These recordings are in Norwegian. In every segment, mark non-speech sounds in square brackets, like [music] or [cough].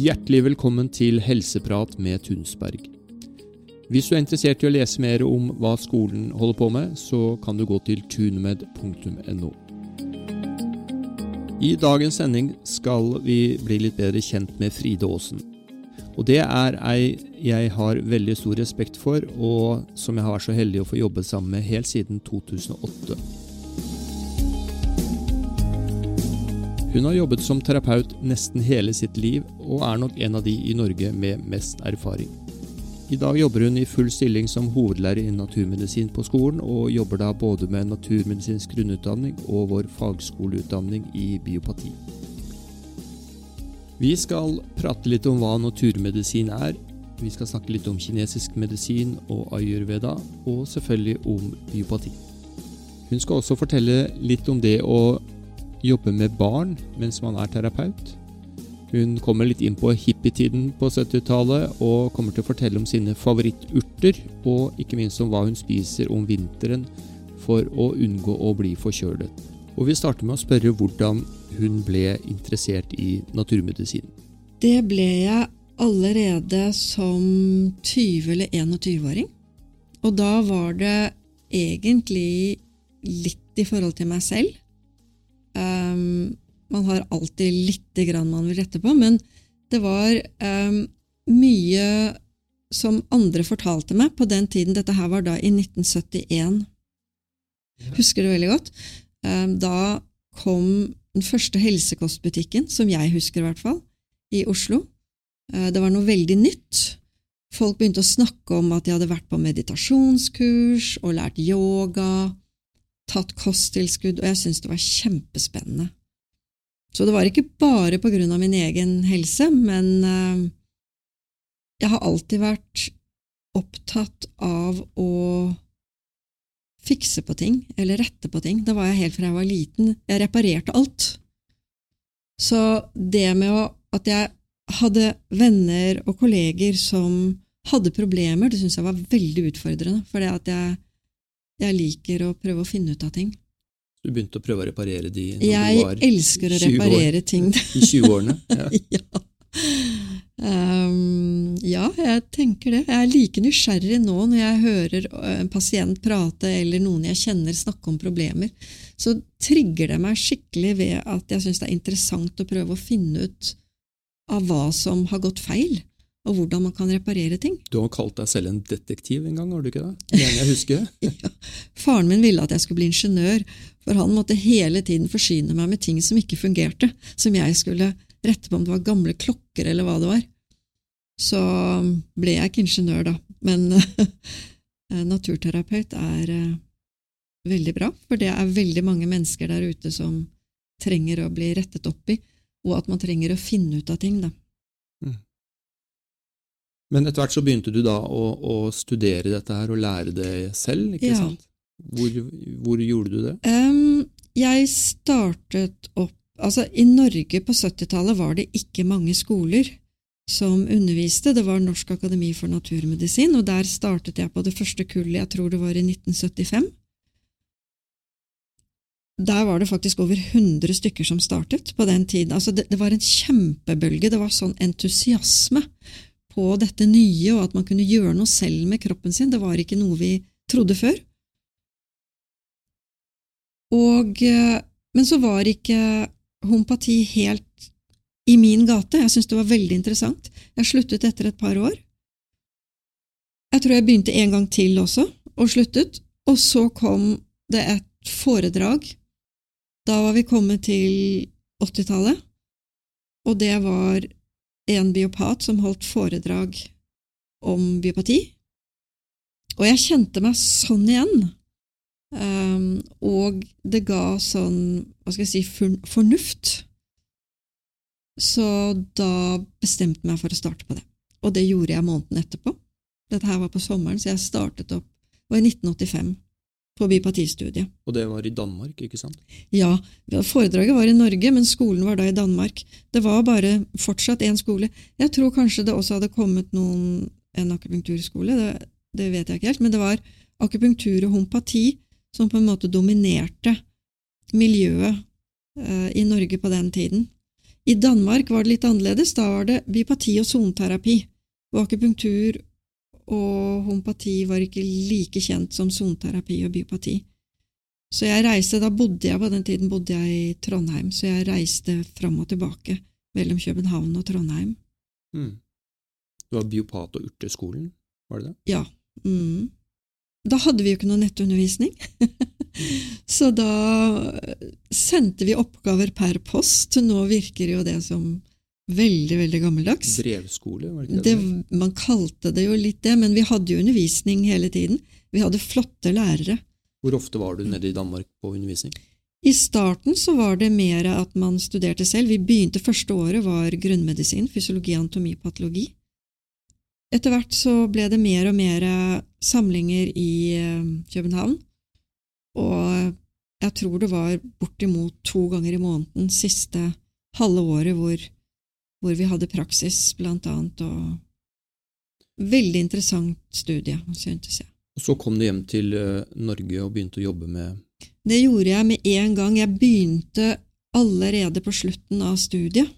Hjertelig velkommen til Helseprat med Tunsberg. Hvis du er interessert i å lese mer om hva skolen holder på med, så kan du gå til tunmed.no. I dagens sending skal vi bli litt bedre kjent med Fride Aasen. Og det er ei jeg har veldig stor respekt for, og som jeg har vært så heldig å få jobbe sammen med helt siden 2008. Hun har jobbet som terapeut nesten hele sitt liv, og er nok en av de i Norge med mest erfaring. I dag jobber hun i full stilling som hovedlærer i naturmedisin på skolen, og jobber da både med naturmedisinsk grunnutdanning og vår fagskoleutdanning i biopati. Vi skal prate litt om hva naturmedisin er. Vi skal snakke litt om kinesisk medisin og ayurveda, og selvfølgelig om biopati. Hun skal også fortelle litt om det å jobbe med barn mens man er terapeut. Hun kommer litt inn på hippietiden på 70-tallet og kommer til å fortelle om sine favoritturter, og ikke minst om hva hun spiser om vinteren for å unngå å bli forkjølet. Og vi starter med å spørre hvordan hun ble interessert i naturmedisin. Det ble jeg allerede som 20- eller 21-åring. Og da var det egentlig litt i forhold til meg selv. Um, man har alltid lite grann man vil rette på, men det var um, mye som andre fortalte meg på den tiden. Dette her var da i 1971. Husker det veldig godt. Um, da kom den første helsekostbutikken, som jeg husker i hvert fall, i Oslo. Uh, det var noe veldig nytt. Folk begynte å snakke om at de hadde vært på meditasjonskurs og lært yoga, tatt kosttilskudd, og jeg syntes det var kjempespennende. Så det var ikke bare på grunn av min egen helse, men uh, jeg har alltid vært opptatt av å fikse på ting, eller rette på ting. Det var jeg helt fra jeg var liten. Jeg reparerte alt. Så det med å, at jeg hadde venner og kolleger som hadde problemer, det syntes jeg var veldig utfordrende, for det at jeg jeg liker å prøve å finne ut av ting. Du begynte å prøve å reparere de når jeg du var 20 år? Jeg elsker å reparere ting. [laughs] I 20-årene? [laughs] Ja. ja. Um, ja, jeg tenker det. Jeg er like nysgjerrig nå når jeg hører en pasient prate eller noen jeg kjenner snakke om problemer. Så trigger det meg skikkelig ved at jeg syns det er interessant å prøve å finne ut av hva som har gått feil og hvordan man kan reparere ting. Du har kalt deg selv en detektiv en gang, har du ikke det? Mener jeg husker. [laughs] ja. Faren min ville at jeg skulle bli ingeniør, for han måtte hele tiden forsyne meg med ting som ikke fungerte, som jeg skulle rette på om det var gamle klokker eller hva det var. Så ble jeg ikke ingeniør, da, men [laughs] naturterapeut er uh, veldig bra, for det er veldig mange mennesker der ute som trenger å bli rettet opp i, og at man trenger å finne ut av ting. da. Men etter hvert så begynte du da å, å, studere dette her og lære det selv, ikke ja. sant? Hvor, hvor, gjorde du det? Um, jeg startet opp Altså, i Norge på 70-tallet var det ikke mange skoler som underviste. Det var Norsk akademi for naturmedisin, og der startet jeg på det første kullet, jeg tror det var i 1975. Der var det faktisk over 100 stykker som startet på den tiden. Altså det, det var en kjempebølge, det var sånn entusiasme på dette nye, og at man kunne gjøre noe selv med kroppen sin. Det var ikke noe vi trodde før. Og, eh, men så var ikke homopati helt i min gate. Jeg syntes det var veldig interessant. Jeg sluttet etter et par år. Jeg tror jeg begynte en gang til også, og sluttet. Og så kom det et foredrag. Da var vi kommet til 80-tallet, og det var en biopat som holdt foredrag om biopati. Og jeg kjente meg sånn igjen. Um, og det ga sånn, hva skal jeg si, fornuft. Så da bestemte jeg meg for å starte på det. Og det gjorde jeg måneden etterpå. Dette her var på sommeren, så jeg startet opp det var i 1985 på bipatistudiet. Og det var i Danmark, ikke sant? Ja, foredraget var i Norge, men skolen var da i Danmark. Det var bare fortsatt én skole. Jeg tror kanskje det også hadde kommet noen, en akupunkturskole, det, det, vet jeg ikke helt, men det var akupunktur og homopati som på en måte dominerte miljøet eh, i Norge på den tiden. I Danmark var det litt annerledes. Da var det bypati og soneterapi. Og akupunktur og homopati var ikke like kjent som soneterapi og biopati. Så jeg reiste, Da bodde jeg på den tiden bodde jeg i Trondheim, så jeg reiste fram og tilbake mellom København og Trondheim. Mm. Du var biopat- og urteskolen, var det det? Ja. Mm. Da hadde vi jo ikke noe nettundervisning. [laughs] så da sendte vi oppgaver per post. Nå virker jo det som veldig, veldig gammeldags. Brevskole, var det ikke det? det? Man kalte det jo litt det, men vi hadde jo undervisning hele tiden. Vi hadde flotte lærere. Hvor ofte var du nede i Danmark på undervisning? I starten så var det mer at man studerte selv. Vi begynte Første året var grunnmedisin, fysiologi, anatomi, patologi. Etter hvert så ble det mer og mer samlinger i eh, København, og jeg tror det var bortimot to ganger i måneden siste halve året hvor, hvor vi hadde praksis, blant annet, og veldig interessant studie, syntes jeg. Og Så kom du hjem til eh, Norge og begynte å jobbe med Det gjorde jeg med en gang. Jeg begynte allerede på slutten av studiet.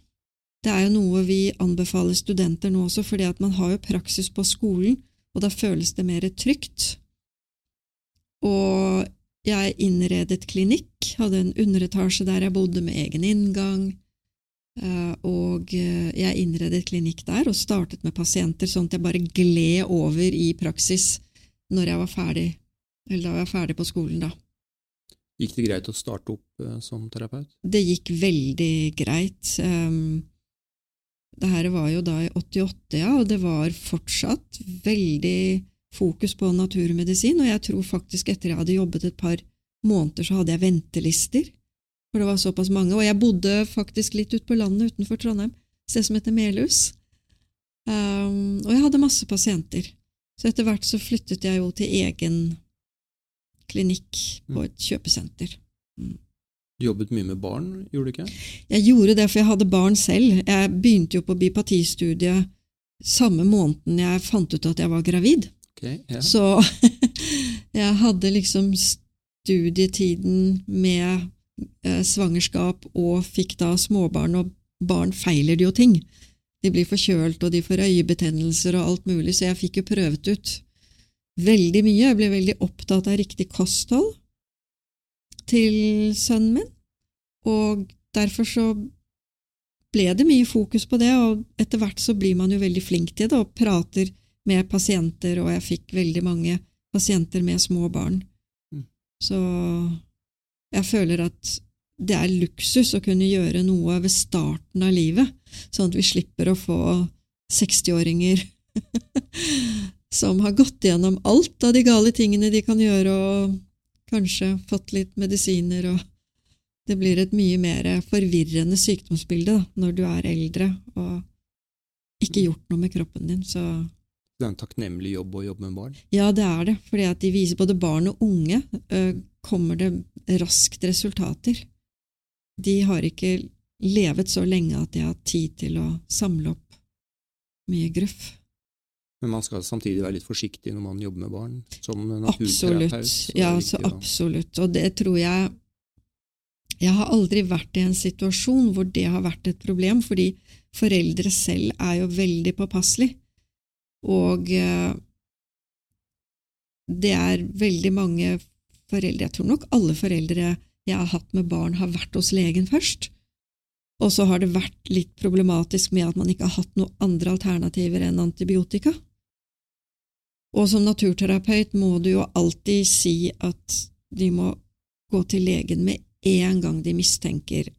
Det er jo noe vi anbefaler studenter nå også, fordi at man har jo praksis på skolen, og da føles det mer trygt. Og jeg innredet klinikk, hadde en underetasje der jeg bodde med egen inngang, og eh, jeg innredet klinikk der og startet med pasienter, sånn at jeg bare gled over i praksis når jeg var ferdig, eller da jeg var ferdig på skolen, da. Gikk det greit å starte opp eh, som terapeut? Det gikk veldig greit. Um, det her var jo da i 88, ja, og det var fortsatt veldig fokus på naturmedisin, og jeg tror faktisk etter jeg hadde jobbet et par måneder, så hadde jeg ventelister, for det var såpass mange, og jeg bodde faktisk litt ute på landet utenfor Trondheim, et sted som heter Melhus, um, og jeg hadde masse pasienter. Så etter hvert så flyttet jeg jo til egen klinikk på et kjøpesenter. Mm. Du jobbet mye med barn, gjorde du ikke? Jeg gjorde det, for jeg hadde barn selv. Jeg begynte jo på bipatistudiet samme måneden jeg fant ut at jeg var gravid. Okay, ja. Så [laughs] jeg hadde liksom studietiden med svangerskap og fikk da småbarn, og barn feiler det jo ting. De blir forkjølt, og de får øyebetennelser og alt mulig, så jeg fikk jo prøvet ut veldig mye. Jeg ble veldig opptatt av riktig kosthold til sønnen min, og derfor så ble det mye fokus på det, og etter hvert så blir man jo veldig flink til det og prater med pasienter, og jeg fikk veldig mange pasienter med små barn. Mm. Så jeg føler at det er luksus å kunne gjøre noe ved starten av livet, sånn at vi slipper å få 60-åringer [laughs] som har gått gjennom alt av de gale tingene de kan gjøre, og kanskje fått litt medisiner, og det blir et mye mer forvirrende sykdomsbilde da, når du er eldre og ikke gjort noe med kroppen din. Så Det er en takknemlig jobb å jobbe med barn? ja, det er det, fordi at de viser både barn og unge kommer det raskt resultater. De har ikke levet så lenge at de har tid til å samle opp mye gruff. Men man skal samtidig være litt forsiktig når man jobber med barn? Som? Absolutt. Ja, så absolutt. Og det tror jeg Jeg har aldri vært i en situasjon hvor det har vært et problem, fordi foreldre selv er jo veldig påpasselige. Og eh, det er veldig mange foreldre Jeg tror nok alle foreldre jeg har hatt med barn, har vært hos legen først. Og så har det vært litt problematisk med at man ikke har hatt noen andre alternativer enn antibiotika. Og som naturterapeut må du jo alltid si at de må gå til legen med en gang de mistenker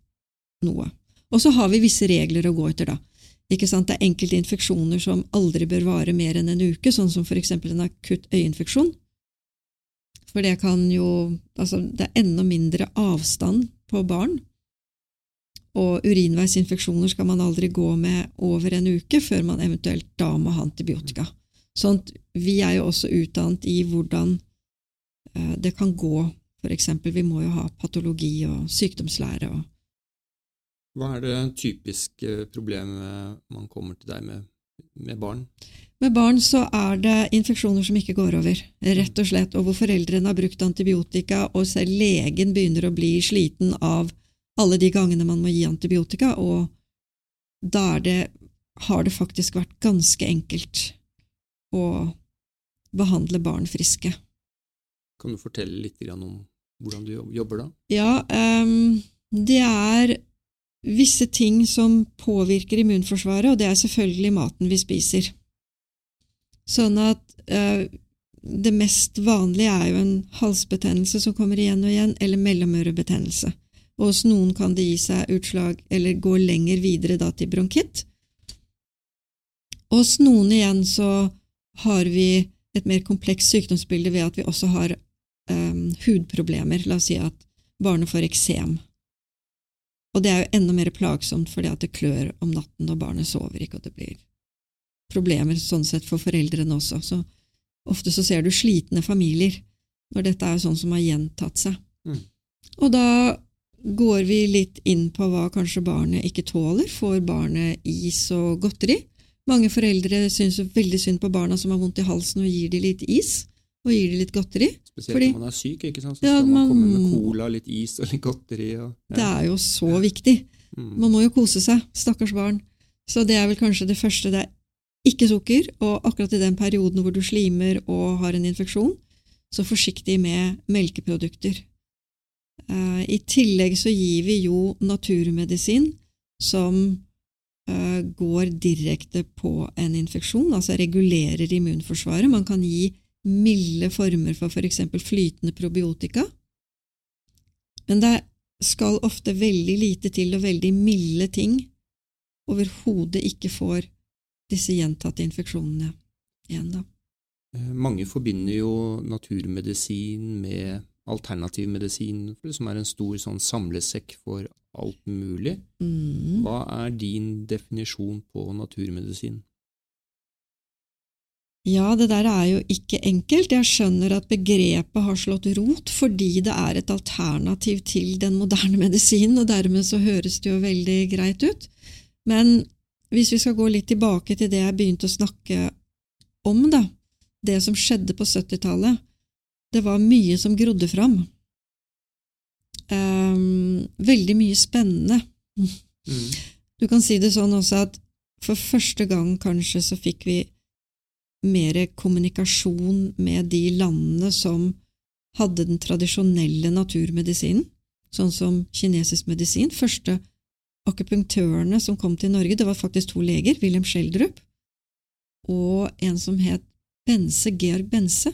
noe. Og så har vi visse regler å gå etter, da. Ikke sant? Det er enkelte infeksjoner som aldri bør vare mer enn en uke, sånn som for eksempel en akutt øyeinfeksjon. For det kan jo Altså, det er enda mindre avstand på barn. Og urinveisinfeksjoner skal man aldri gå med over en uke før man eventuelt da må ha antibiotika. Sånn vi er jo også utdannet i hvordan eh, det kan gå, for eksempel. Vi må jo ha patologi og sykdomslære og Hva er det typiske problemet man kommer til deg med med barn? Med barn så er det infeksjoner som ikke går over, rett og slett, og hvor foreldrene har brukt antibiotika, og selv legen begynner å bli sliten av alle de gangene man må gi antibiotika, og da det, har det faktisk vært ganske enkelt å behandle barn friske. Kan du fortelle litt om hvordan du jobber da? Ja, um, det er visse ting som påvirker immunforsvaret, og det er selvfølgelig maten vi spiser. Sånn at uh, det mest vanlige er jo en halsbetennelse som kommer igjen og igjen, eller mellomørebetennelse. Og hos noen kan det gi seg utslag, eller gå lenger videre da til bronkitt. Og hos noen igjen så har vi et mer komplekst sykdomsbilde ved at vi også har um, hudproblemer. La oss si at barnet får eksem. Og det er jo enda mer plagsomt fordi at det klør om natten, og barnet sover ikke, og det blir problemer sånn sett for foreldrene også. Så ofte så ser du slitne familier når dette er sånn som har gjentatt seg. Mm. Og da går vi litt inn på hva kanskje barnet ikke tåler. Får barnet is og godteri? Mange foreldre syns veldig synd på barna som har vondt i halsen, og gir dem litt is og gir dem litt godteri. Spesielt fordi, når man er syk, ikke sant? så ja, skal man, man, komme med cola, litt is og litt godteri. Og, ja. Det er jo så viktig. Mm. Man må jo kose seg. Stakkars barn. Så det er vel kanskje det første. Det er ikke sukker, og akkurat i den perioden hvor du slimer og har en infeksjon, så forsiktig med melkeprodukter. Uh, I tillegg så gir vi jo naturmedisin som uh, går direkte på en infeksjon, altså regulerer immunforsvaret. Man kan gi milde former for f.eks. For flytende probiotika. Men det skal ofte veldig lite til, og veldig milde ting overhodet ikke får disse gjentatte infeksjonene igjen. da. Eh, mange forbinder jo naturmedisin med alternativ medisin, som er en stor sånn samlesekk for alt mulig. Mm. Hva er din definisjon på naturmedisin? Ja, det der er jo ikke enkelt. Jeg skjønner at begrepet har slått rot fordi det er et alternativ til den moderne [laughs] medisinen, og dermed så høres det jo veldig greit ut. Men hvis vi skal gå litt tilbake til det jeg begynte å snakke om, da, det som skjedde på 70-tallet, det var mye som grodde fram. Um, veldig mye spennende. Mm. Du kan si det sånn også at for første gang kanskje så fikk vi mer kommunikasjon med de landene som hadde den tradisjonelle naturmedisinen, sånn som kinesisk medisin. Første akupunktørene som kom til Norge, det var faktisk to leger, Wilhelm Schjelderup og en som het Bense, Georg Bense.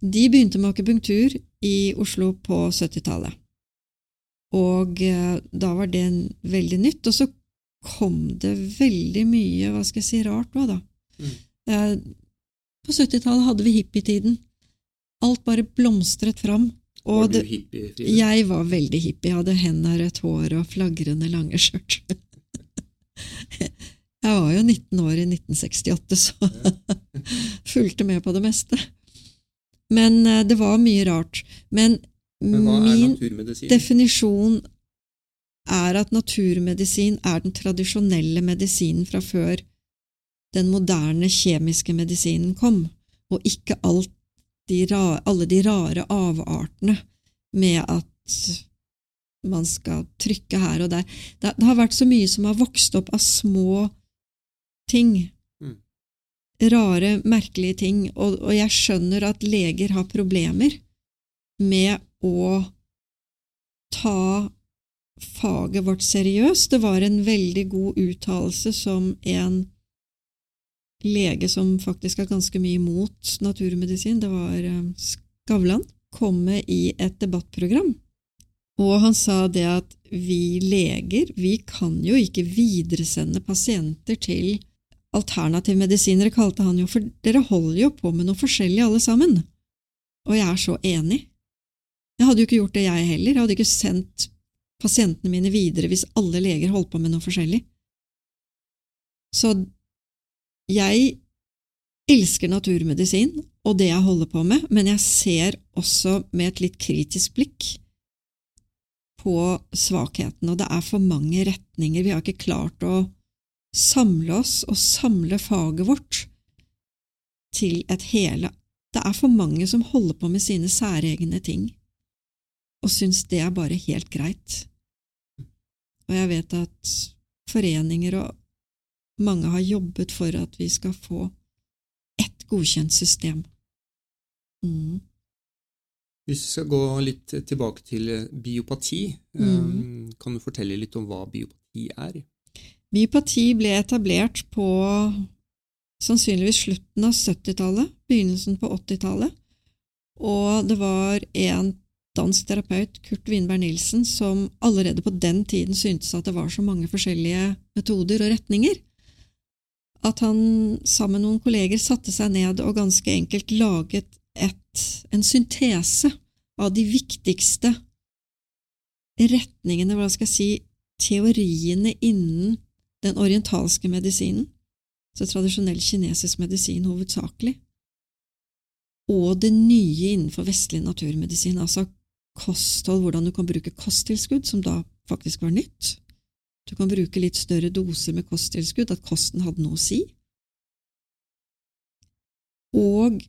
De begynte med akupunktur i Oslo på 70-tallet. Og eh, da var det veldig nytt. Og så kom det veldig mye hva skal jeg si, rart òg, da. Mm. Eh, på 70-tallet hadde vi hippietiden. Alt bare blomstret fram. Var du hippie? Frida? Jeg var veldig hippie. Jeg hadde henrett hår og flagrende lange skjørt. [laughs] jeg var jo 19 år i 1968, så [laughs] fulgte med på det meste. Men eh, det var mye rart. Men, Men min definisjon er at naturmedisin er den tradisjonelle medisinen fra før den moderne kjemiske medisinen kom, og ikke de ra, alle de rare avartene med at man skal trykke her og der. Det, det, har vært så mye som har vokst opp av små ting. Mm. Rare, merkelige ting. Og, og jeg skjønner at leger har problemer med å ta faget vårt seriøst. Det var en veldig god uttalelse som en lege som faktisk er ganske mye imot naturmedisin, det var eh, Skavlan, kom med i et debattprogram. Og han sa det at vi leger, vi kan jo ikke videresende pasienter til alternativ medisiner, kalte han jo, for dere holder jo på med noe forskjellig alle sammen. Og jeg er så enig. Jeg hadde jo ikke gjort det, jeg heller. Jeg hadde ikke sendt pasientene mine videre hvis alle leger holdt på med noe forskjellig. Så jeg elsker naturmedisin og det jeg holder på med, men jeg ser også med et litt kritisk blikk på svakheten, og det er for mange retninger. Vi har ikke klart å samle oss og samle faget vårt til et hele. Det er for mange som holder på med sine særegne ting, og syns det er bare helt greit. Og jeg vet at foreninger og mange har jobbet for at vi skal få ett godkjent system. Mm. Hvis vi skal gå litt tilbake til biopati, mm. kan du fortelle litt om hva biopati er? Biopati ble etablert på sannsynligvis slutten av 70-tallet, begynnelsen på 80-tallet, og det var en dansk terapeut, Kurt Winberg Nilsen, som allerede på den tiden syntes at det var så mange forskjellige metoder og retninger, at han sammen med noen kolleger satte seg ned og ganske enkelt laget et, en syntese av de viktigste retningene, hva skal jeg si, teoriene innen den orientalske medisinen, så tradisjonell kinesisk medisin hovedsakelig, og det nye innenfor vestlig naturmedisin, altså kosthold, hvordan du kan bruke kosttilskudd, som da faktisk var nytt. Du kan bruke litt større doser med kosttilskudd, at kosten hadde noe å si. Og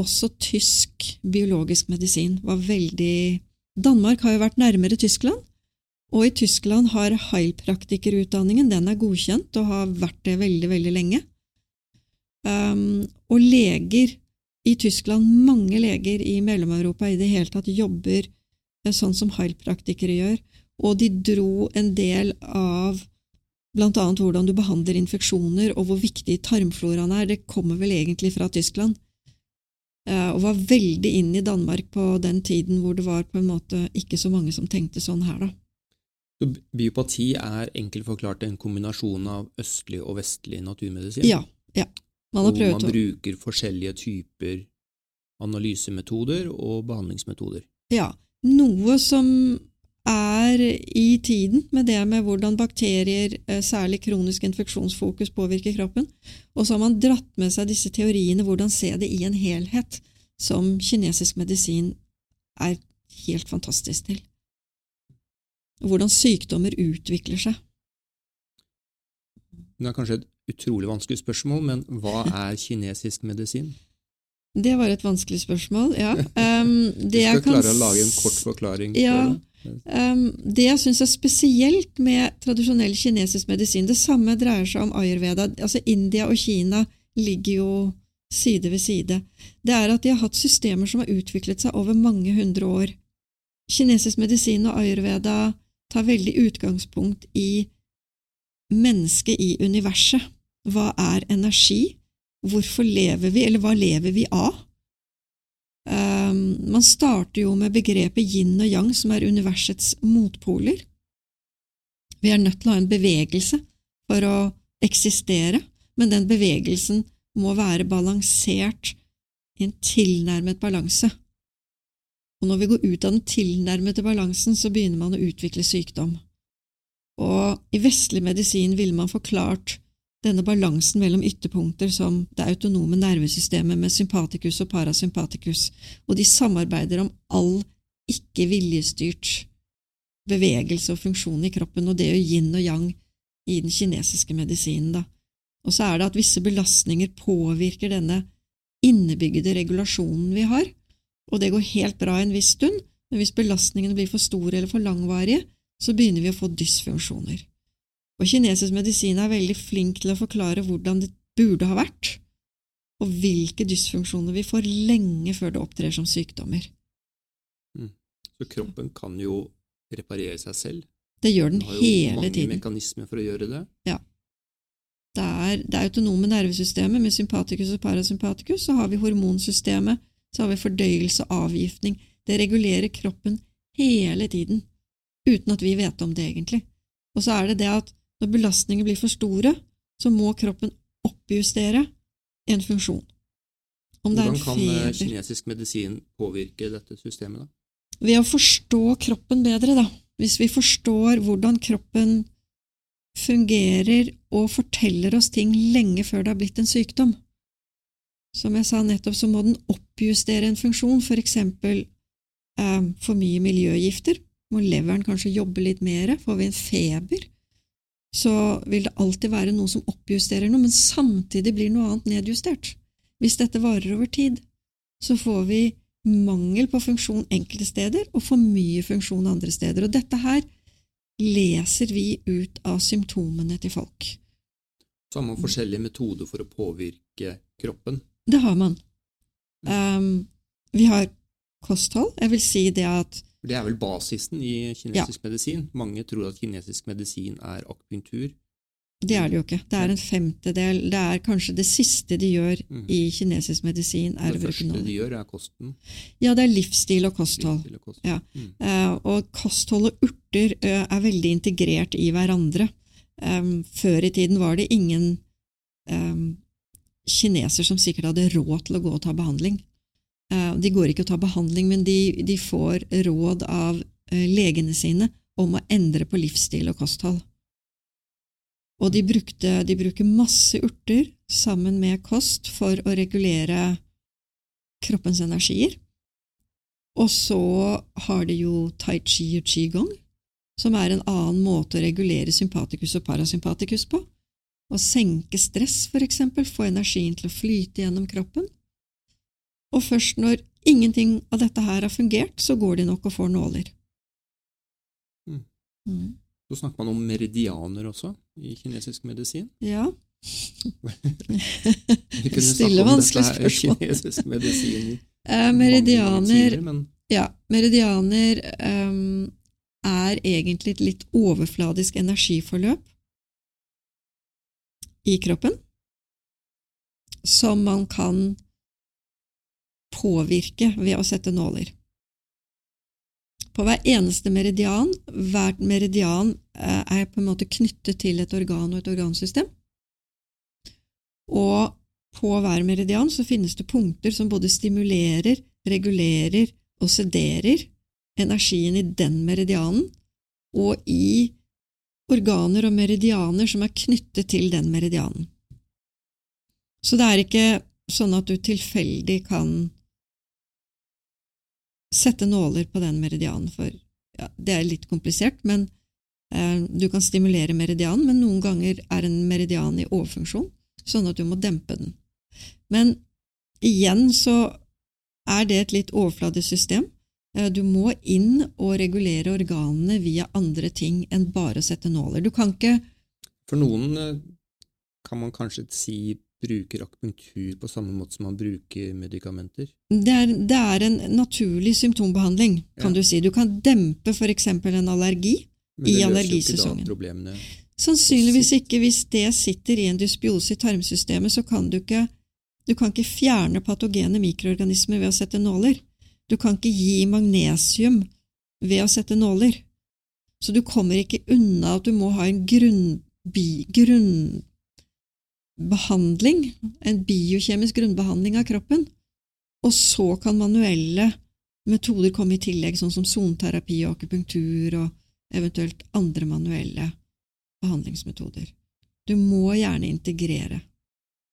også tysk biologisk medisin var veldig Danmark har jo vært nærmere Tyskland, og i Tyskland har heilpraktikerutdanningen den er godkjent og har vært det veldig, veldig lenge. Um, og leger i Tyskland, mange leger i Mellom-Europa i det hele tatt, jobber sånn som heilpraktikere gjør, og de dro en del av annet hvordan du behandler infeksjoner, og hvor viktig tarmfloraen er, det kommer vel egentlig fra Tyskland, eh, og var veldig inn i Danmark på den tiden hvor det var på en måte ikke så mange som tenkte sånn her, da. biopati er enkelt forklart en kombinasjon av østlig og vestlig naturmedisin? Ja. ja. Man har prøvd Hvor man bruker forskjellige typer analysemetoder og behandlingsmetoder. Ja, noe som er i tiden med det med hvordan bakterier, eh, særlig kronisk infeksjonsfokus, påvirker kroppen. Og så har man dratt med seg disse teoriene, hvordan se det i en helhet, som kinesisk medisin er helt fantastisk til. Hvordan sykdommer utvikler seg. Det er kanskje et utrolig vanskelig spørsmål, men hva [laughs] er kinesisk medisin? Det var et vanskelig spørsmål, ja. [laughs] Um, du skal klare å lage en kort forklaring ja, det. Um, det jeg syns er spesielt med tradisjonell kinesisk medisin, det samme dreier seg om ayurveda. Altså India og Kina ligger jo side ved side. Det er at de har hatt systemer som har utviklet seg over mange hundre år. Kinesisk medisin og ayurveda tar veldig utgangspunkt i mennesket i universet. Hva er energi? Hvorfor lever vi, eller hva lever vi av? Um, man starter jo med begrepet yin og yang, som er universets motpoler. Vi er nødt til å ha en bevegelse for å eksistere, men den bevegelsen må være balansert i en tilnærmet balanse. Og når vi går ut av den tilnærmede balansen, så begynner man å utvikle sykdom. Og i vestlig medisin ville man forklart denne balansen mellom ytterpunkter som det autonome nervesystemet med sympatikus og parasympatikus, og de samarbeider om all ikke viljestyrt bevegelse og funksjon i kroppen, og det gjør yin og yang i den kinesiske medisinen. da. Og så er det at visse belastninger påvirker denne innebygde regulasjonen vi har, og det går helt bra en viss stund, men hvis belastningene blir for store eller for langvarige, så begynner vi å få dysfunksjoner. Og kinesisk medisin er veldig flink til å forklare hvordan det burde ha vært, og hvilke dysfunksjoner vi får lenge før det opptrer som sykdommer. Mm. Så kroppen kan jo reparere seg selv? Det gjør den hele tiden. Det har jo mange mekanismer for å gjøre det. Ja. Det er det autonome nervesystemet med sympatikus og parasympatikus, så har vi hormonsystemet, så har vi fordøyelse og avgiftning. Det regulerer kroppen hele tiden, uten at vi vet om det egentlig. Og så er det det at når belastninger blir for store, så må kroppen oppjustere en funksjon. Hvordan kan eh, kinesisk medisin påvirke dette systemet? da? Ved å forstå kroppen bedre, da. Hvis vi forstår hvordan kroppen fungerer og forteller oss ting lenge før det har blitt en sykdom. Som jeg sa nettopp, så må den oppjustere en funksjon, for eksempel eh, for mye miljøgifter. Må leveren kanskje jobbe litt mer? Får vi en feber? Så vil det alltid være noe som oppjusterer noe, men samtidig blir noe annet nedjustert. Hvis dette varer over tid, så får vi mangel på funksjon enkelte steder og for mye funksjon andre steder. Og dette her leser vi ut av symptomene til folk. Så har man forskjellige metoder for å påvirke kroppen? Det har man. Um, vi har kosthold. Jeg vil si det at Det er vel basisen i kinesisk ja. medisin? Mange tror at kinesisk medisin er akupunktur. Det er det jo ikke. Det er en femtedel. Det er kanskje det siste de gjør mm. i kinesisk medisin. Er det første de gjør, er kosten? Ja, det er livsstil og kosthold. Livsstil og, kosthold. Ja. Mm. Uh, og kosthold og urter uh, er veldig integrert i hverandre. Um, før i tiden var det ingen um, kineser som sikkert hadde råd til å gå og ta behandling. Uh, de går ikke og tar behandling, men de, de får råd av legene sine om å endre på livsstil og kosthold. Og de, brukte, de bruker masse urter sammen med kost for å regulere kroppens energier. Og så har de jo tai chi og qigong, som er en annen måte å regulere sympatikus og parasympatikus på. Å senke stress, for eksempel, få energien til å flyte gjennom kroppen. Og først når ingenting av dette her har fungert, så går de nok og får nåler. Mm. Mm. Så snakker man om meridianer også i kinesisk medisin. Ja. Vi kunne spørsmål. om dette kinesisk medisin. [laughs] Eh, meridianer, men... ja, meridianer um, er egentlig et litt overfladisk energiforløp i kroppen som man kan påvirke ved å sette nåler på hver eneste meridian. Hver meridian eh, er på en måte knyttet til et organ og et organsystem. Og på hver meridian så finnes det punkter som både stimulerer, regulerer og sederer energien i den meridianen, og i organer og meridianer som er knyttet til den meridianen. Så det er ikke sånn at du tilfeldig kan sette nåler på den meridianen, for ja, det er litt komplisert, men eh, du kan stimulere meridianen, men noen ganger er en meridian i overfunksjon, sånn at du må dempe den. Men igjen så er det et litt overfladisk system. Eh, du må inn og regulere organene via andre ting enn bare å sette nåler. Du kan ikke For noen eh, kan man kanskje si bruker akupunktur på samme måte som man bruker medikamenter? Det er, det er en naturlig symptombehandling, kan ja. du si. Du kan dempe f.eks. en allergi i allergisesongen. Men det løser ikke da? Sannsynligvis ikke. Hvis det sitter i en dysbiose i tarmsystemet, så kan du ikke du kan ikke fjerne patogene mikroorganismer ved å sette nåler. Du kan ikke gi magnesium ved å sette nåler. Så du kommer ikke unna at du må ha en grunn, bi, grunn behandling, en biokjemisk grunnbehandling av kroppen, og så kan manuelle metoder komme i tillegg, sånn som soneterapi og akupunktur og eventuelt andre manuelle behandlingsmetoder. Du må gjerne integrere.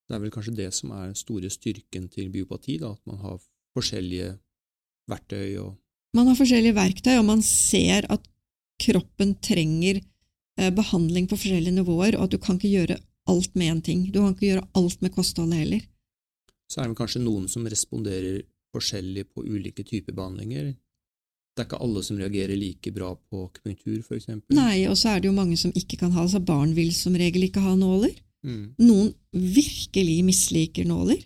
Det er vel kanskje det som er den store styrken til biopati, da, at man har forskjellige verktøy og Man har forskjellige verktøy, og man ser at kroppen trenger eh, behandling på forskjellige nivåer, og at du kan ikke gjøre alt med én ting. Du kan ikke gjøre alt med kostholdet heller. Så er det kanskje noen som responderer forskjellig på ulike typer behandlinger. Det er ikke alle som reagerer like bra på akupunktur, f.eks. Nei, og så er det jo mange som ikke kan ha det. Barn vil som regel ikke ha nåler. Mm. Noen virkelig misliker nåler.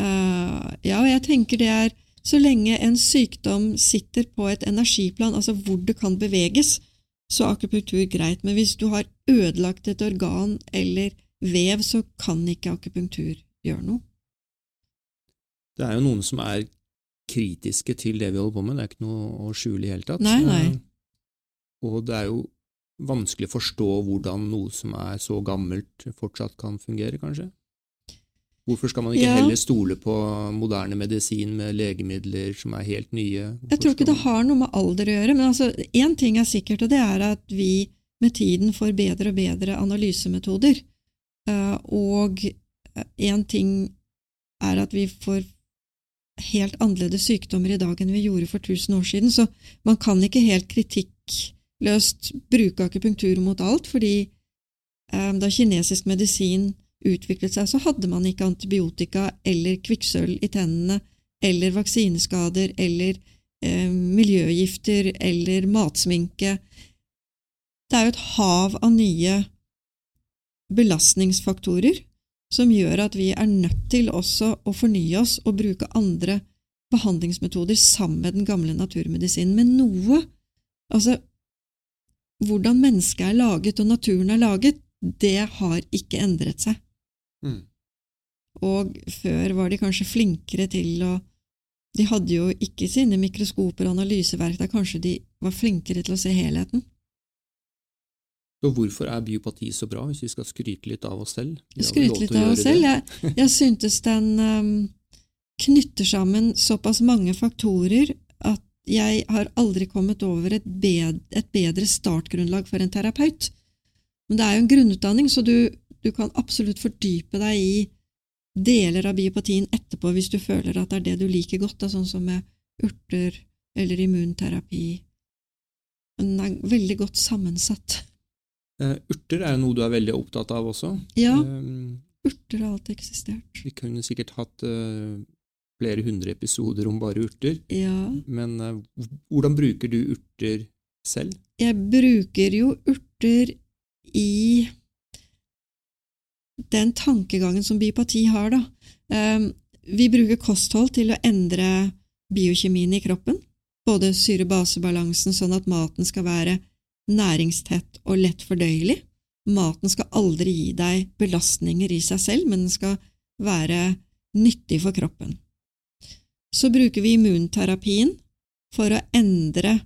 Uh, ja, og jeg tenker det er så lenge en sykdom sitter på et energiplan, altså hvor det kan beveges, så er akupunktur greit. Men hvis du har ødelagt et organ eller vev, så kan ikke akupunktur gjøre noe. Det er jo noen som er kritiske til det vi holder på med, det er ikke noe å skjule i det hele tatt. Nei, nei. Og det er jo vanskelig å forstå hvordan noe som er så gammelt, fortsatt kan fungere, kanskje? Hvorfor skal man ikke ja. heller stole på moderne medisin med legemidler som er helt nye? Hvorfor jeg tror ikke det har noe med alder å gjøre, men altså, én ting er sikkert, og det er at vi med tiden får bedre og bedre analysemetoder. Eh, og én ting er at vi får helt annerledes sykdommer i dag enn vi gjorde for 1000 år siden, så man kan ikke helt kritikkløst bruke akupunktur mot alt, fordi eh, da kinesisk medisin utviklet seg, så hadde man ikke antibiotika eller kvikksølv i tennene eller vaksineskader eller eh, miljøgifter eller matsminke. Det er jo et hav av nye belastningsfaktorer som gjør at vi er nødt til også å fornye oss og bruke andre behandlingsmetoder sammen med den gamle naturmedisinen. Men noe, altså hvordan mennesket er laget og naturen er laget, det har ikke endret seg. Mm. Og før var de kanskje flinkere til å De hadde jo ikke sine mikroskoper og analyseverktøy, kanskje de var flinkere til å se helheten. Og hvorfor er biopati så bra, hvis vi skal skryte litt av oss selv? Skryte litt av oss selv. Jeg, jeg syntes den um, knytter sammen såpass mange faktorer at jeg har aldri kommet over et, bedre, et bedre startgrunnlag for en terapeut. Men det er jo en grunnutdanning, så du, du kan absolutt fordype deg i deler av biopatien etterpå hvis du føler at det er det du liker godt, da, sånn som med urter eller immunterapi. Den er veldig godt sammensatt. Eh, urter er jo noe du er veldig opptatt av også. Ja, Eh, urter har alltid eksistert. vi kunne sikkert hatt eh, flere hundre episoder om bare urter, Ja. men hvordan bruker du urter selv? Jeg bruker jo urter i den tankegangen som biopati har, da. Um, vi bruker kosthold til å endre biokjemien i kroppen, både syre-base-balansen, sånn at maten skal være næringstett og lett fordøyelig. Maten skal aldri gi deg belastninger i seg selv, men den skal være nyttig for kroppen. Så bruker vi immunterapien for å endre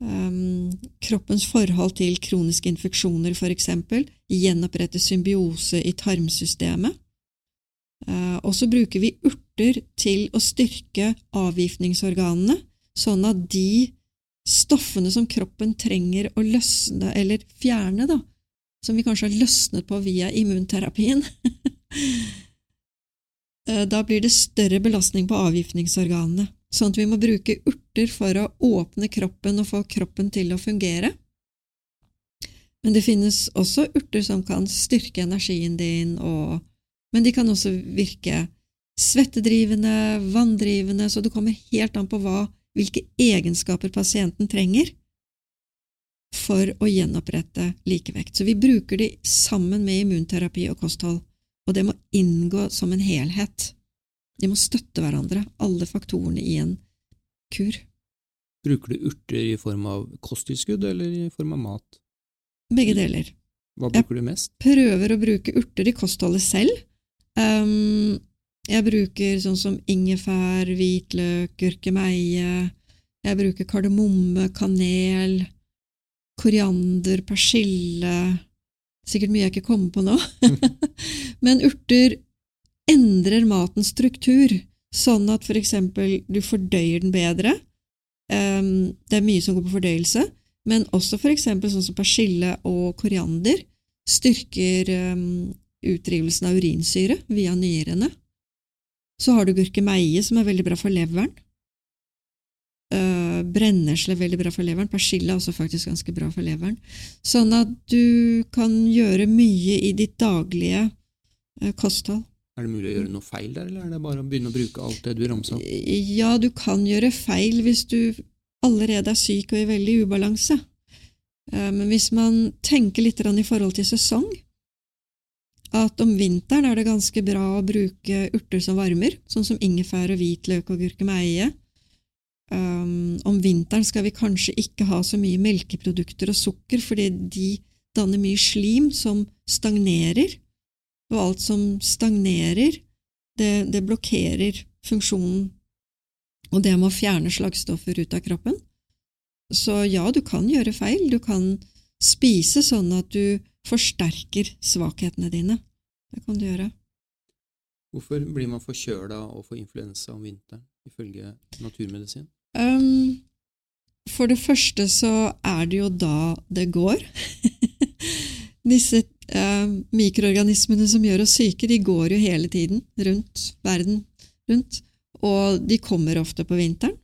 um, kroppens forhold til kroniske infeksjoner, for eksempel, gjenopprette symbiose i tarmsystemet. Uh, og så bruker vi urter til å styrke avgiftningsorganene, sånn at de stoffene som kroppen trenger å løsne eller fjerne, da, som vi kanskje har løsnet på via immunterapien, [laughs] eh, da blir det større belastning på avgiftningsorganene. Sånn at vi må bruke urter for å åpne kroppen og få kroppen til å fungere. Men det finnes også urter som kan styrke energien din, og, men de kan også virke svettedrivende, vanndrivende, så det kommer helt an på hva, hvilke egenskaper pasienten trenger for å gjenopprette likevekt. Så vi bruker de sammen med immunterapi og kosthold, og det må inngå som en helhet. De må støtte hverandre, alle faktorene i en kur. Bruker du urter i form av kosttilskudd eller i form av mat? Begge deler. Hva bruker bruker du mest? Jeg Prøver å bruke urter i kostholdet selv. Um, jeg bruker sånn som ingefær, hvitløk, gurkemeie. Jeg bruker kardemomme, kanel, koriander, persille Sikkert mye jeg ikke kommer på nå. [laughs] Men urter endrer matens struktur, sånn at for eksempel du fordøyer den bedre. Um, det er mye som går på fordøyelse, men også for eksempel sånn som persille og koriander styrker utrivelsen utdrivelsen av urinsyre via nyrene. Så har du gurkemeie, som er veldig bra for leveren. Uh, brennesle er veldig bra for leveren. Persille er også faktisk ganske bra for leveren. Sånn at du kan gjøre mye i ditt daglige uh, kosthold. Er det mulig å gjøre noe feil der, eller er det bare å begynne å bruke alt det du ramsa opp? Ja, du kan gjøre feil hvis du allerede er syk og i veldig ubalanse. Uh, men hvis man tenker litt i forhold til sesong, at om vinteren er det ganske bra å bruke urter som varmer, sånn som ingefær og hvitløk og gurkemeie. Um, om vinteren skal vi kanskje ikke ha så mye melkeprodukter og sukker, fordi de danner mye slim som stagnerer, og alt som stagnerer, det, det blokkerer funksjonen og det med å fjerne slagstoffer ut av kroppen. Så ja, du kan gjøre feil. Du kan spise sånn at du forsterker svakhetene dine. Det kan du gjøre. Hvorfor blir man forkjøla og får influensa om vinteren, ifølge naturmedisin? Um, for det første så er det jo da det går. [laughs] Disse uh, mikroorganismene som gjør oss syke, de går jo hele tiden rundt verden rundt, og de kommer ofte på vinteren.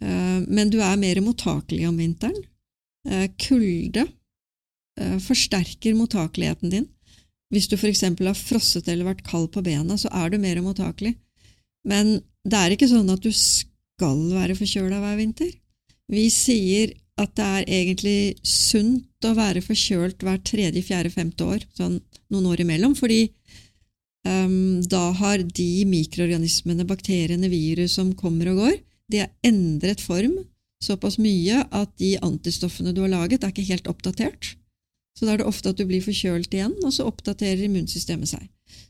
Uh, men du er mer mottakelig om vinteren. Uh, kulde forsterker mottakeligheten din. Hvis du f.eks. har frosset eller vært kald på bena, så er du mer mottakelig. Men det er ikke sånn at du skal være forkjøla hver vinter. Vi sier at det er egentlig sunt å være forkjølt hvert tredje, fjerde, femte år, sånn noen år imellom, fordi um, da har de mikroorganismene, bakteriene, virus som kommer og går, de har endret form såpass mye at de antistoffene du har laget, er ikke helt oppdatert. Så da er det ofte at du blir forkjølt igjen, og så oppdaterer immunsystemet seg.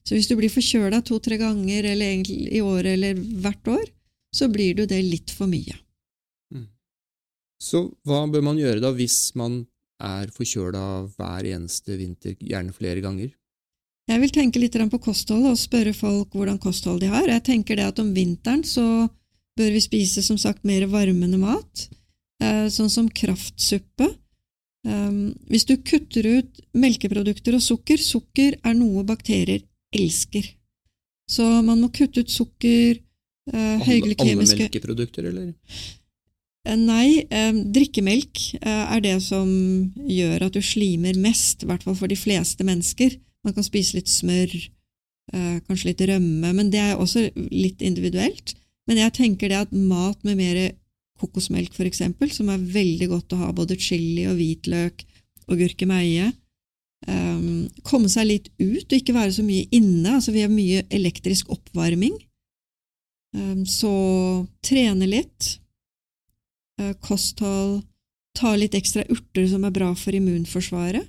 Så hvis du blir forkjøla to-tre ganger eller i året eller hvert år, så blir du det litt for mye. Mm. Så hva bør man gjøre da hvis man er forkjøla hver eneste vinter, gjerne flere ganger? Jeg vil tenke litt på kostholdet og spørre folk hvordan kosthold de har. Jeg tenker det at om vinteren så bør vi spise som sagt mer varmende mat, eh, sånn som kraftsuppe. Um, hvis du kutter ut melkeprodukter og sukker Sukker er noe bakterier elsker. Så man må kutte ut sukker, uh, høyglykemiske Alle melkeprodukter, eller? Uh, nei, uh, drikkemelk er det som gjør at du slimer mest, i hvert fall for de fleste mennesker. Man kan spise litt smør, kanskje litt rømme, men det er også litt individuelt. Men jeg tenker det at mat med mer kokosmelk, eksempel, som er veldig godt å ha både chili og hvitløk og gurkemeie, um, komme seg litt ut og ikke være så mye inne. Altså, vi har mye elektrisk oppvarming. Um, så trene litt. Uh, kosthold. Ta litt ekstra urter som er bra for immunforsvaret.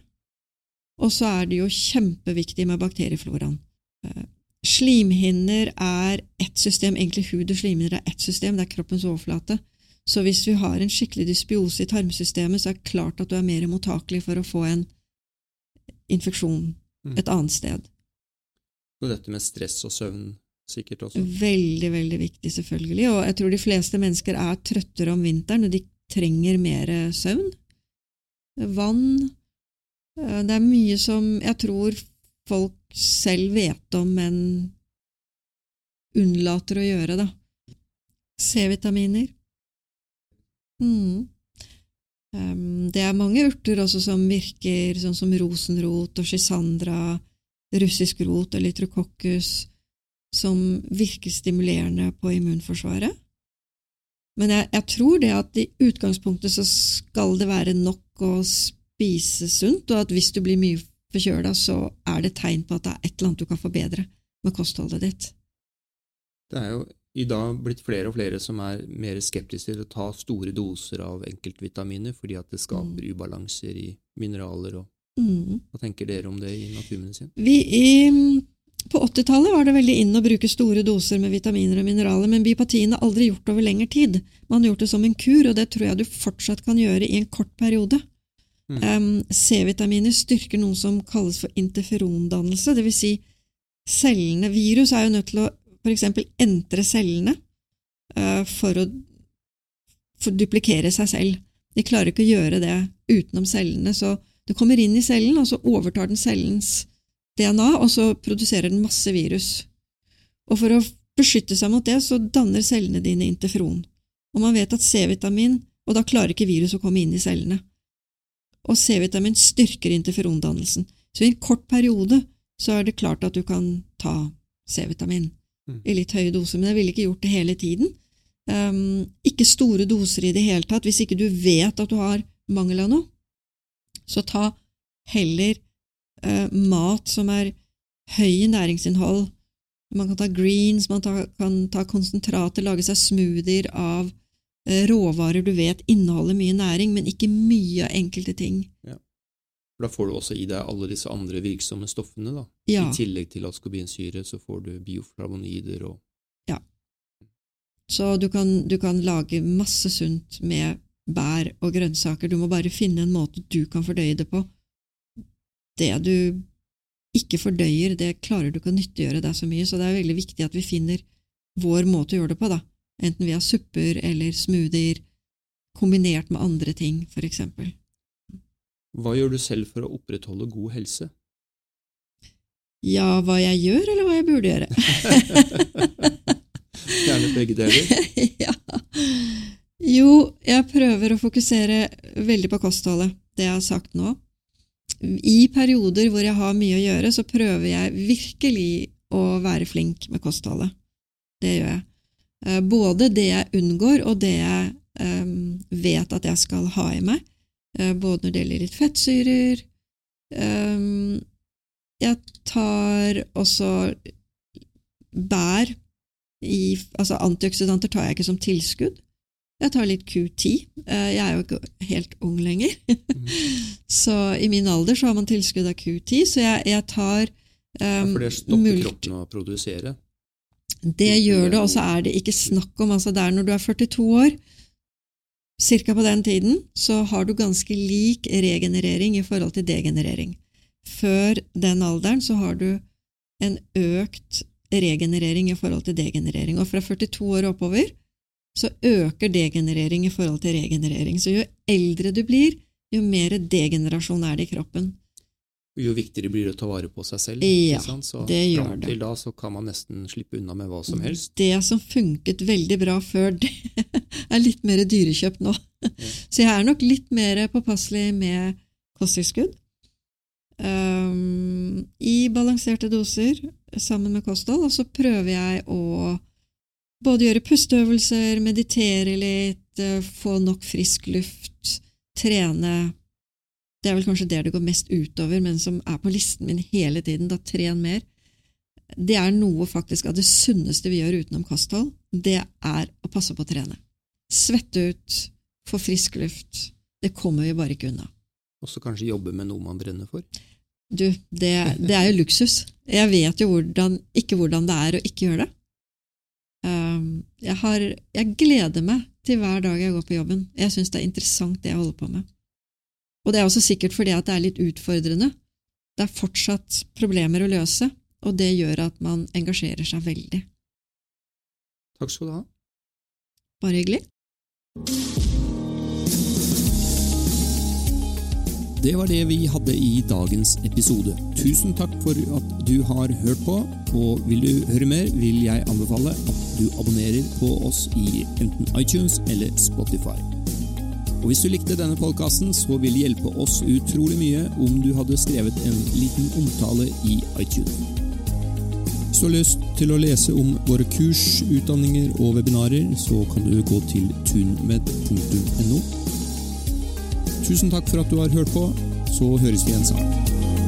Og så er det jo kjempeviktig med bakteriefloraen. Uh, Slimhinner er ett system, egentlig hud og slimhinner er ett system, det er kroppens overflate. Så hvis vi har en skikkelig dysbiose i tarmsystemet, så er det klart at du er mer mottakelig for å få en infeksjon mm. et annet sted. Og dette med stress og søvn sikkert også? Veldig, veldig viktig, selvfølgelig. Og jeg tror de fleste mennesker er trøttere om vinteren, og de trenger mer søvn. Vann. Eh, det er mye som jeg tror folk selv vet om, men unnlater å gjøre, da. C-vitaminer. Mm. Um, det er mange urter også som virker, sånn som rosenrot og schisandra, russisk rot og litrokokkus, som virker stimulerende på immunforsvaret. Men jeg, jeg, tror det at i utgangspunktet så skal det være nok å spise sunt, og at hvis du blir mye forkjøla, så er det tegn på at det er et eller annet du kan forbedre med kostholdet ditt. Det er jo i dag blitt flere og flere som er mer skeptiske til å ta store doser av enkeltvitaminer fordi at det skaper mm. ubalanser i mineraler. Og, mm. Hva tenker dere om det i naturmedisin? Vi i, på 80-tallet var det veldig inn å bruke store doser med vitaminer og mineraler, men biopatien har aldri gjort det over lengre tid. Man har gjort det som en kur, og det tror jeg du fortsatt kan gjøre i en kort periode. Mm. Um, C-vitaminer styrker noe som kalles for interferondannelse, dvs. Si cellene Virus er jo nødt til å f.eks. entre cellene uh, for å for duplikere seg selv. De klarer ikke å gjøre det utenom cellene, så det kommer inn i cellen, og så overtar den cellens DNA, og så produserer den masse virus. Og for å beskytte seg mot det, så danner cellene dine interferon. Og man vet at C-vitamin, og da klarer ikke virus å komme inn i cellene og C-vitamin styrker interferondannelsen. Så i en kort periode så er det klart at du kan ta C-vitamin mm. i litt høye doser, men jeg ville ikke gjort det hele tiden. Um, ikke store doser i det hele tatt. Hvis ikke du vet at du har mangel av noe, så ta heller uh, mat som er høy i næringsinnhold. Man kan ta greens, man ta, kan ta konsentrater, lage seg smoothier av uh, råvarer du vet inneholder mye næring, men ikke mye av enkelte ting. Ja. For Da får du også i deg alle disse andre virksomme stoffene. da. Ja. I tillegg til askobinsyre så får du bioflavonider og Ja. Så du kan, du kan lage masse sunt med bær og grønnsaker. Du må bare finne en måte du kan fordøye det på. Det du ikke fordøyer, det klarer du ikke å nyttiggjøre deg så mye, så det er veldig viktig at vi finner vår måte å gjøre det på, da enten via supper eller smoothier, kombinert med andre ting, for eksempel. Hva gjør du selv for å opprettholde god helse? Ja, hva jeg gjør, eller hva jeg burde gjøre? [laughs] Gjerne begge deler. [laughs] ja. Jo, jeg prøver å fokusere veldig på kostholdet, det jeg har sagt nå. i perioder hvor jeg har mye å gjøre, så prøver jeg virkelig å være flink med kostholdet. Det gjør jeg. Eh, både det jeg unngår, og det jeg um, vet at jeg skal ha i meg. Uh, både når det gjelder litt fettsyrer um, Jeg tar også bær i Altså antioksidanter tar jeg ikke som tilskudd. Jeg tar litt Q10. Uh, jeg er jo ikke helt ung lenger. Mm. [laughs] så i min alder så har man tilskudd av Q10, så jeg, jeg tar um, ja, For det stopper kroppen å produsere? Det gjør det, og så er det ikke snakk om altså Det er når du er 42 år, ca. på den tiden, så har du ganske lik regenerering i forhold til degenerering. Før den alderen så har du en økt regenerering i forhold til degenerering. Og fra 42 år oppover så øker degenerering i forhold til regenerering. Så jo eldre du blir, jo mer degenerasjon er det i kroppen jo viktigere blir det å ta vare på seg selv. Ja, så det gjør det. Til da så kan man nesten slippe unna med hva som helst. Det som funket veldig bra før, det [laughs] er litt mer dyrekjøpt nå. Ja. [laughs] Så jeg er nok litt mer påpasselig med kosttilskudd. Um, I balanserte doser sammen med kosthold, og så prøver jeg å både gjøre pusteøvelser, meditere litt, eh, få nok frisk luft, trene det er vel kanskje det det går mest utover, men som er på listen min hele tiden. Da tren mer. Det er noe faktisk av det sunneste vi gjør utenom kosthold. Det er å passe på å trene. Svette ut, få frisk luft. Det kommer vi bare ikke unna. Og så kanskje jobbe med noe man brenner for? Du, det, det er jo luksus. Jeg vet jo hvordan, ikke hvordan det er å ikke gjøre det. Um, jeg, har, jeg gleder meg til hver dag jeg går på jobben. Jeg syns det er interessant det jeg holder på med. Og det er også sikkert fordi at det er litt utfordrende. Det er fortsatt problemer å løse, og det gjør at man engasjerer seg veldig. Takk skal du ha. Bare hyggelig. Det var det vi hadde i dagens episode. Tusen takk for at du har hørt på, og vil du høre mer, vil jeg anbefale at du abonnerer på oss i enten iTunes eller Spotify. Og Hvis du likte denne podkasten, så vil det hjelpe oss utrolig mye om du hadde skrevet en liten omtale i iTunes. Hvis du har lyst til å lese om våre kurs, utdanninger og webinarer, så kan du gå til tunmed.no. Tusen takk for at du har hørt på, så høres vi igjen sammen.